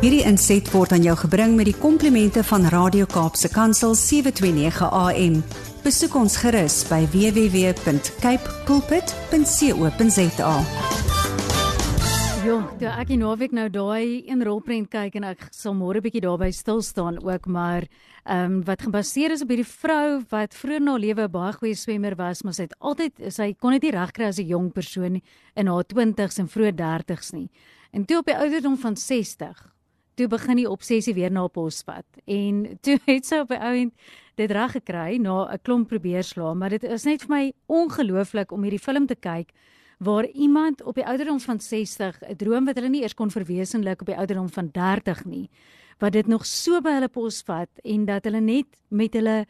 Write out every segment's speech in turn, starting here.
Hierdie inset word aan jou gebring met die komplimente van Radio Kaapse Kansel 729 AM. Besoek ons gerus by www.cape pulpit.co.za. Ja, toe ek die naweek nou daai een rolprent kyk en ek sal môre bietjie daarby stil staan ook, maar ehm um, wat gebaseer is op hierdie vrou wat vroeër na lewe 'n baie goeie swemmer was, maar sy het altyd sy kon dit nie regkry as 'n jong persoon in haar 20's en vroeë 30's nie. En toe op die ouderdom van 60, toe begin die obsessie weer na pos vat. En toe het sy op die ouend dit reg gekry na 'n klomp probeer slaan, maar dit is net vir my ongelooflik om hierdie film te kyk waar iemand op die ouderdom van 60 'n droom wat hulle nie eers kon verwesenlik op die ouderdom van 30 nie, wat dit nog so by hulle pos vat en dat hulle net met hulle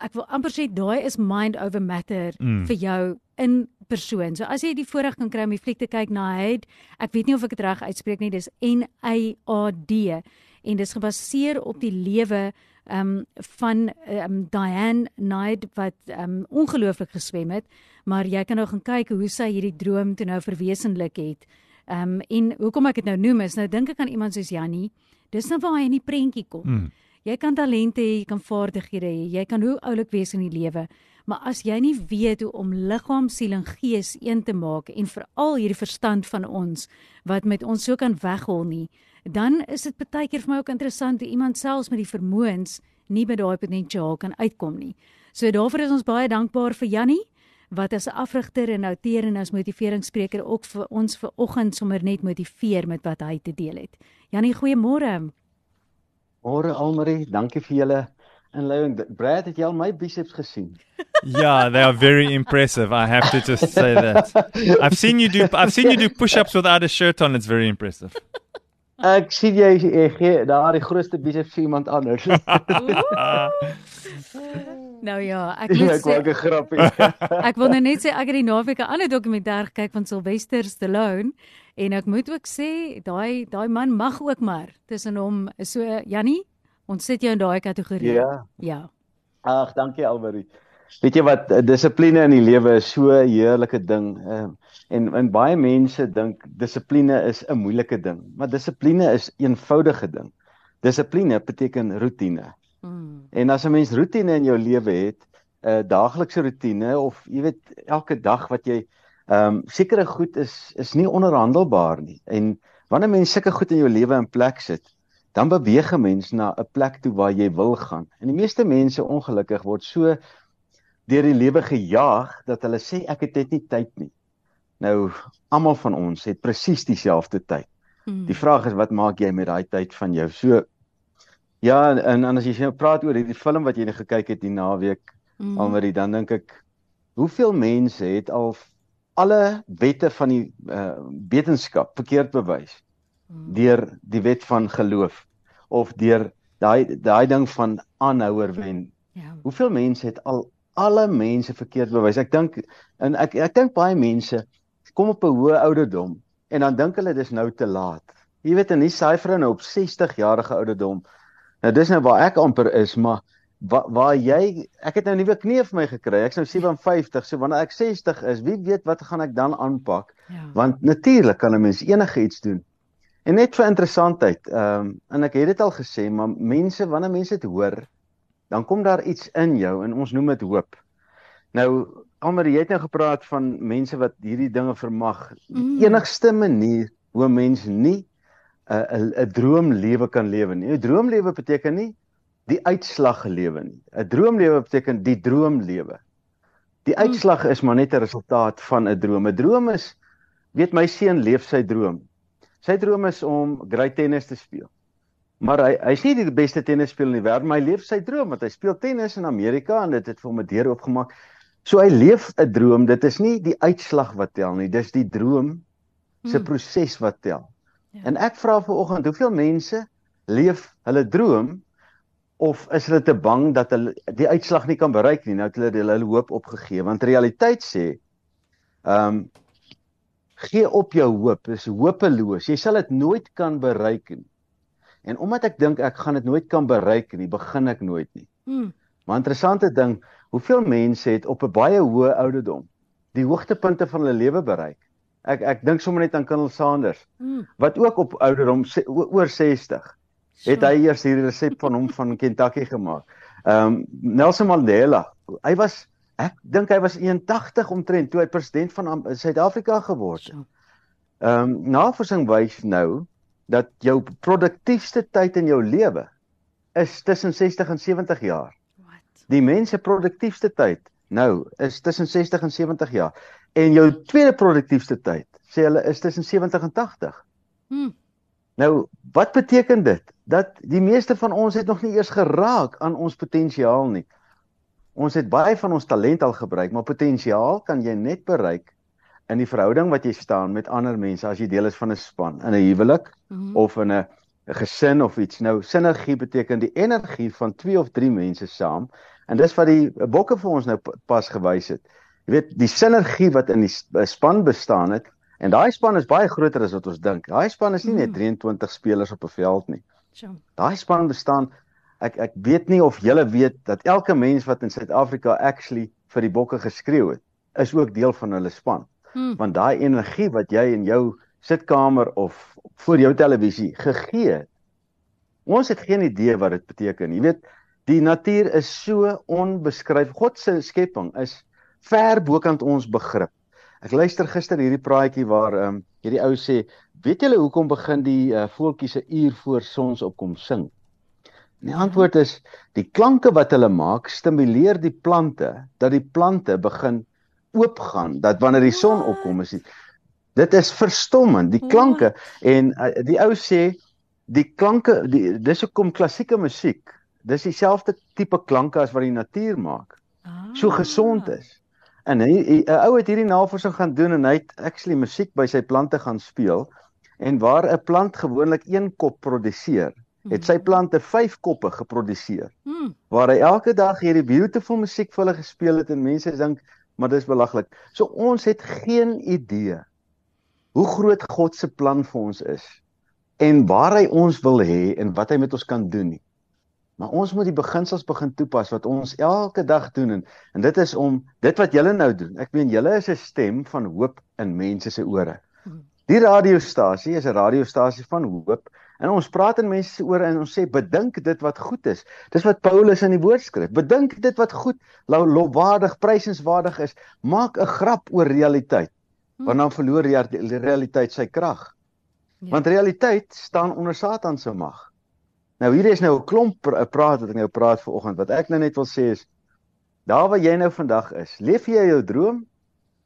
ek wil amper sê daai is mind over matter mm. vir jou in persoon. So as jy die voorreg kan kry om die fliek te kyk na Hyde, ek weet nie of ek dit reg uitspreek nie, dis N A A D en dis gebaseer op die lewe um van um Diane Knight wat um ongelooflik geswem het, maar jy kan nou gaan kyk hoe sy hierdie droom toe nou verwesenlik het. Um en hoekom ek dit nou noem is nou dink ek aan iemand soos Jannie. Dis nou waar hy in die prentjie kom. Mm. Jy kan talente hê, jy kan vaardighede hê, jy kan hoe oulik wees in die lewe, maar as jy nie weet hoe om liggaam, siel en gees een te maak en veral hierdie verstand van ons wat met ons so kan weghol nie, dan is dit baie keer vir my ook interessant hoe iemand selfs met die vermoëns nie by daai potensiaal kan uitkom nie. So daarvoor is ons baie dankbaar vir Jannie wat as 'n afrigter en outeur en as motiveringsspreker ook vir ons ver oggend sommer net motiveer met wat hy te deel het. Jannie, goeiemôre. Môre Almarie, dankie vir julle inleiding. Brad, het jy al my biceps gesien? Yeah, they are very impressive. I have to just say that. I've seen you do I've seen you do push-ups without a shirt on. It's very impressive. Ek sien jy gee daar die grootste biceps vir iemand anders. nou ja, ek moet sê ek grappie. ek wil nou net sê ek het die naweek 'n ander dokumentêr gekyk van Sylvester Stallone en ek moet ook sê daai daai man mag ook maar tussen hom so Jannie, ons sit jou in daai kategorie. Ja. Ja. Ag, dankie Almarie. Weet jy wat dissipline in die lewe is so 'n heerlike ding. Ehm en en baie mense dink dissipline is 'n moeilike ding, maar dissipline is 'n eenvoudige ding. Dissipline beteken rotine. Hmm. En as 'n mens rotine in jou lewe het, 'n uh, daaglikse rotine of jy weet elke dag wat jy ehm um, sekere goed is is nie onderhandelbaar nie. En wanneer mens sulke goed in jou lewe in plek sit, dan beweeg 'n mens na 'n plek toe waar jy wil gaan. En die meeste mense ongelukkig word so deur die lewe gejaag dat hulle sê ek het net nie tyd nie. Nou almal van ons het presies dieselfde tyd. Hmm. Die vraag is wat maak jy met daai tyd van jou? So ja, en, en as jy nou praat oor hierdie film wat jy net gekyk het die naweek hmm. almarie dan dink ek hoeveel mense het al alle wette van die uh, wetenskap verkeerd bewys. Deur die wet van geloof of deur daai daai ding van aanhouer wen. Ja. Hoeveel mense het al alle mense verkeerd bewys. Ek dink en ek ek dink baie mense kom op 'n hoë ouderdom en dan dink hulle dis nou te laat. Jy weet en nie saai vrou nou op 60 jarige ouderdom. Nou dis nou waar ek amper is, maar waar waar jy ek het nou nuwe knie vir my gekry. Ek's nou 57, so wanneer ek 60 is, wie weet wat gaan ek dan aanpak? Ja. Want natuurlik kan 'n mens enige iets doen. En net vir interessantheid, ehm um, en ek het dit al gesê, maar mense wanneer mense dit hoor, dan kom daar iets in jou en ons noem dit hoop. Nou Almer, jy het nou gepraat van mense wat hierdie dinge vermag. Die mm. enigste manier hoe 'n mens nie 'n 'n droomlewe kan lewe nie. 'n Droomlewe beteken nie die uitslag lewe nie. 'n Droomlewe beteken die droomlewe. Die mm. uitslag is maar net 'n resultaat van 'n droom. 'n Droom is weet my seun leef sy droom. Sy droom is om great tennis te speel. Maar hy hy's nie die beste tennisspeler in die wêreld, maar hy leef sy droom want hy speel tennis in Amerika en dit het vir hom 'n deur oopgemaak. So hy leef 'n droom. Dit is nie die uitslag wat tel nie, dis die droom se hmm. proses wat tel. Ja. En ek vra vanoggend, hoeveel mense leef hulle droom of is hulle te bang dat hulle die uitslag nie kan bereik nie? Nou het hulle hulle hoop opgegee want realiteit sê ehm um, gee op jou hoop, is hopeloos. Jy sal dit nooit kan bereik nie. En omdat ek dink ek gaan dit nooit kan bereik nie, begin ek nooit nie. Mm. Maar interessante ding, hoeveel mense het op 'n baie hoë ouderdom die hoogtepunte van hulle lewe bereik Ek ek dink sommer net aan Colonel Sanders Mm. wat ook op ouderdom oor 60 het hy eers hierdie resep van hom van Kentucky gemaak. Ehm um, Nelson Mandela, hy was ek dink hy was 81 omtrent toe hy president van Suid-Afrika geword het. Ehm um, navorsing wys nou dat jou produktiefste tyd in jou lewe is tussen 60 en 70 jaar. Wat? Die mense produktiefste tyd nou is tussen 60 en 70 jaar. En jou tweede produktiefste tyd, sê hulle, is tussen 70 en 80. Mm. Nou, wat beteken dit? Dat die meeste van ons het nog nie eers geraak aan ons potensiaal nie. Ons het baie van ons talent al gebruik, maar potensiaal kan jy net bereik in die verhouding wat jy staan met ander mense as jy deel is van 'n span, in 'n huwelik Mm. of in 'n gesin of iets. Nou, sinergie beteken die energie van 2 of 3 mense saam. En dis wat die bokke vir ons nou pas gewys het. Jy weet, die sinergie wat in die eh, span bestaan het en daai span is baie groter as wat ons dink. Daai span is nie net Mhm. 23 spelers op 'n veld nie. So. Daai span bestaan ek ek weet nie of julle weet dat elke mens wat in Suid-Afrika actually vir die bokke geskreeu het, is ook deel van hulle span Mm. want daai energie wat jy in jou sitkamer of voor jou televisie gegee het. Ons het geen idee wat dit beteken. Jy weet, die natuur is so onbeskryf. God se skepping is ver bokant ons begrip. Ek luister gister hierdie praatjie waar ehm um, hierdie ou sê, "Weet julle hoekom begin die uh, voeltjies 'n uur voor sonsopkom sing?" En die antwoord is die klanke wat hulle maak stimuleer die plante dat die plante begin oopgaan dat wanneer die son opkom is die, dit is verstommend die klanke. En uh, die ou sê die klanke die dis hoekom klassieke musiek dis dieselfde tipe klanke as wat die natuur maak so Ah. gesond is. En 'n ou het hierdie navorsing gaan doen en hy het actually musiek by sy plante gaan speel en waar 'n plant gewoonlik een kop produseer het sy plante 5 koppe geproduseer Mm. waar hy elke dag hierdie beautiful musiek vir hulle gespeel het en mense dink maar dis belaglik. So ons het geen idee hoe groot God se plan vir ons is en waar hy ons wil hê en wat hy met ons kan doen nie. Maar ons moet die beginsels begin toepas wat ons elke dag doen en en dit is om dit wat julle nou doen. Ek meen julle is 'n stem van hoop in mense se ore. Die radiostasie is 'n radiostasie van hoop en ons praat in mense se ore en ons sê bedink dit wat goed is. Dis wat Paulus in die woord skryf. Bedink dit wat goed, lo- lofwaardig, prysenswaardig is. Maak 'n grap oor realiteit. Want dan verloor die rea- die realiteit sy krag. Ja. Want realiteit staan onder Satan se mag. Nou hier is nou 'n klomp pra- praat wat ek nou praat vanoggend. Wat ek nou net wil sê is daar waar jy nou vandag is, leef jy jou droom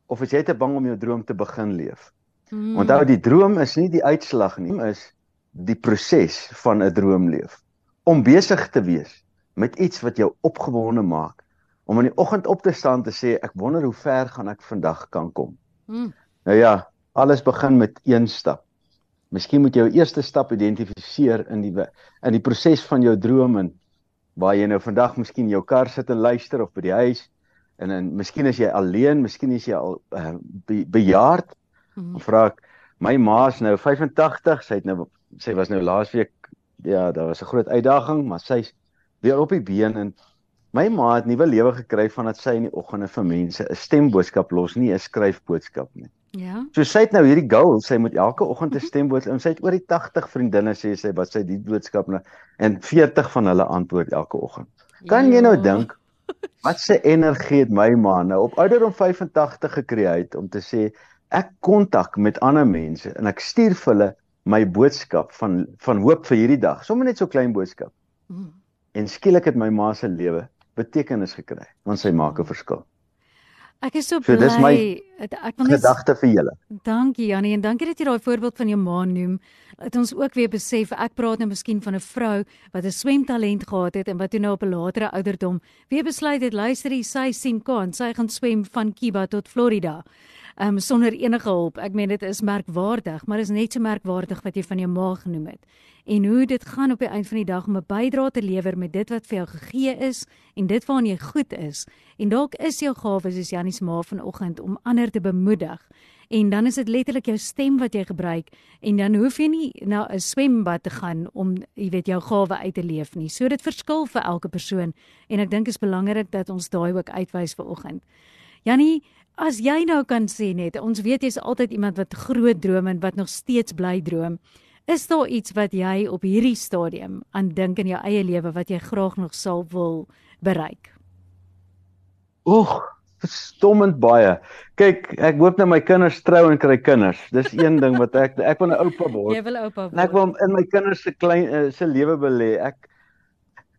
of is jy te bang om jou droom te begin leef? Mm. Onthou die droom is nie die uitslag nie, is die proses van 'n droomleef. Om besig te wees met iets wat jou opgewonde maak. Om in die oggend op te staan te sê ek wonder hoe ver gaan ek vandag kan kom. Mm. Nou ja, alles begin met een stap. Miskien moet jy jou eerste stap identifiseer in die in die proses van jou droom en waar jy nou vandag miskien in jou kar sit en luister of by die huis en en miskien is jy alleen, miskien is jy al uh, be, bejaard Mm. Dan vra ek my ma is nou 85, sy het nou sy was nou laasweek ja, daar was 'n groot uitdaging, maar sy's weer op die been en my ma het nuwe lewe gekry vandat sy in die oggende vir mense 'n stemboodskap los, nie 'n skryfboodskap nie. Ja. So sy het nou hierdie goal, sy moet elke oggend 'n stemboodskap en sy het oor die 80 vriendinne sê sy wat sy die boodskap nou en 40 van hulle antwoord elke oggend. Kan jy nou Ja. dink wat se energie het my ma nou op ouderdom 85 gekry uit om te sê ek kontak met ander mense en ek stuur vir hulle my boodskap van van hoop vir hierdie dag. Sommige net so klein boodskap. Mm. En skielik het my ma se lewe betekenis gekry want sy maak 'n verskil. Ek is so So bly. dis my ek wil net Gedagte vir julle. Dankie Jannie en dankie dat jy daai voorbeeld van jou ma noem. Dat ons ook weer besef ek praat nou miskien van 'n vrou wat 'n swemtalent gehad het en wat toe nou op 'n latere ouderdom weer besluit het luister jy sy sien kan sy gaan swem van Cuba tot Florida. Um sonder enige hulp. Ek meen dit is merkwaardig, maar is net so merkwaardig wat jy van jou ma genoem het. En hoe dit gaan op die eind van die dag om 'n bydrae te lewer met dit wat vir jou gegee is en dit waaraan jy goed is. En dalk is jou gawe soos Jannie se ma vanoggend om ander te bemoedig. En dan is dit letterlik jou stem wat jy gebruik en dan hoef jy nie na 'n swembad te gaan om jy weet jou gawe uit te leef nie. So dit verskil vir elke persoon en ek dink is belangrik dat ons daai ook uitwys vanoggend. Jannie, as jy nou kan sê net, ons weet jy's altyd iemand wat groot droom en wat nog steeds bly droom. Is daar iets wat jy op hierdie stadium aan dink in jou eie lewe wat jy graag nog sal wil bereik? Oeg, verstommend baie. Kyk, ek hoop net my kinders trou en kry kinders. Dis een ding wat ek ek wil 'n oupa word. Jy wil oupa word. En ek wil in my kinders se klein uh, se lewe belê. Ek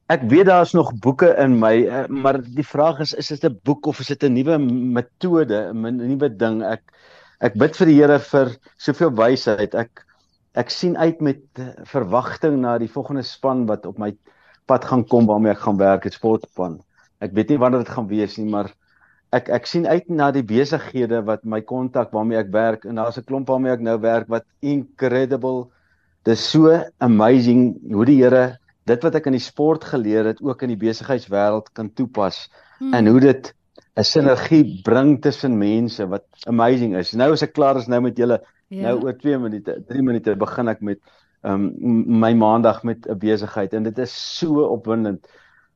ek weet daar's nog boeke in my, uh, maar die vraag is is dit 'n boek of is dit 'n nuwe metode, 'n nuwe ding? Ek ek bid vir die Here vir soveel wysheid. Ek ek sien uit met verwagting na die volgende span wat op my pad gaan kom waarmee ek gaan werk, 'n sportspan. Ek weet nie wanneer dit gaan wees nie, maar ek ek sien uit na die besighede wat my kontak waarmee ek werk en daar's 'n klomp waarmee ek nou werk wat incredible. Dis so amazing hoe die Here dit wat ek in die sport geleer het ook in die besigheidswêreld kan toepas hmm. en hoe dit 'n sinergie bring tussen mense wat amazing is. Nou as ek klaar is nou met julle Ja. Nou oor 2 minute, 3 minute begin ek met um my maandag met 'n besigheid en dit is so opwindend.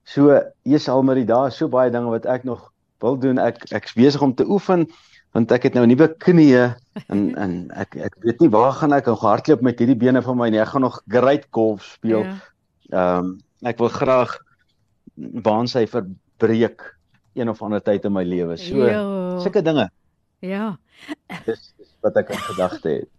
So, Jesus Almarie, daar is so baie dinge wat ek nog wil doen. Ek ek's besig om te oefen want ek het nou nuwe knieë en en ek ek weet nie waar gaan ek hardloop met hierdie bene van my nie. Ek gaan nog great golf speel. Ja. Ehm um, ek wil graag baansy verbreek een of ander tyd in my lewe. So sulke dinge. Ja. Dis wat ek in gedagte het.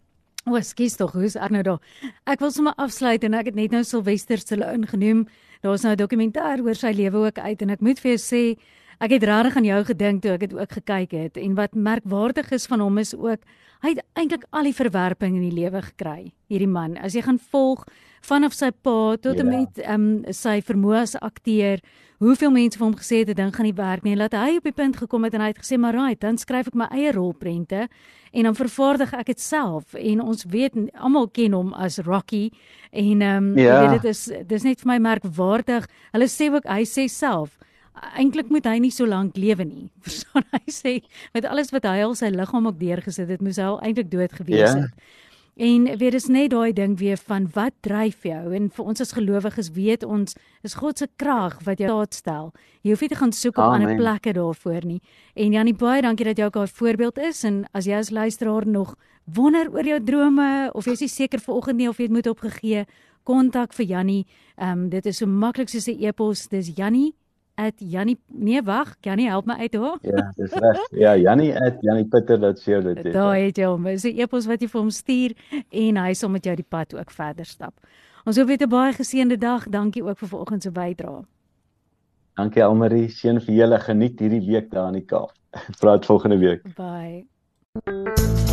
O, skus tog, hoe's ek nou daar? Ek wil sommer afsluit en ek het net nou Sylvester se ingenoem. Daar's nou 'n dokumentêr oor sy lewe ook uit en ek moet vir jou sê, ek het regtig aan jou gedink toe ek dit ook gekyk het en wat merkwaardig is van hom is ook hy het eintlik al die verwerping in die lewe gekry. Hierdie man, as jy gaan volg vanaf sy pa tot en ja. met ehm um, sy vermoë as akteur, hoeveel mense vir hom gesê het 'n ding gaan nie werk nie. Laat hy op die punt gekom het en hy het gesê, "Maar right, dan skryf ek my eie rolprente en dan vervaardig ek dit self." En ons weet almal ken hom as Rocky en ehm um, ja. jy weet dit is dis net vir my merkwaardig. Hulle sê ook hy sê self Eintlik moet hy nie so lank lewe nie. Verstaan hy sê met alles wat hy al sy liggaam ook deurgesit het, moes hy al eintlik dood gewees ja. het. En weet dis net daai ding weer van wat dryf jou en vir ons as gelowiges weet ons is God se krag wat jou staat stel. Jy hoef nie te gaan soek op ander plekke daarvoor nie. En Janie baie dankie dat jy ook 'n voorbeeld is en as jy as luisteraar nog wonder oor jou drome of jy is seker vanoggend nie of jy dit moet opgegee kontak vir Janie. Ehm um, dit is so maklik soos 'n e-pos. Dis Janie Jannie nee wag, Jannie help my uit hoor. Ja, dis reg. Ja, Jannie at janniepitter.co.za. Daar het jy hom. Dis 'n e-pos wat jy vir hom stuur en hy sal met jou die pad ook verder stap. Ons hoop jy het 'n baie geseënde dag. Dankie ook vir vanoggend se bydrae. Dankie Almarie. Seën vir julle. Geniet hierdie week daar in die Kaap. Praat volgende week. Bye.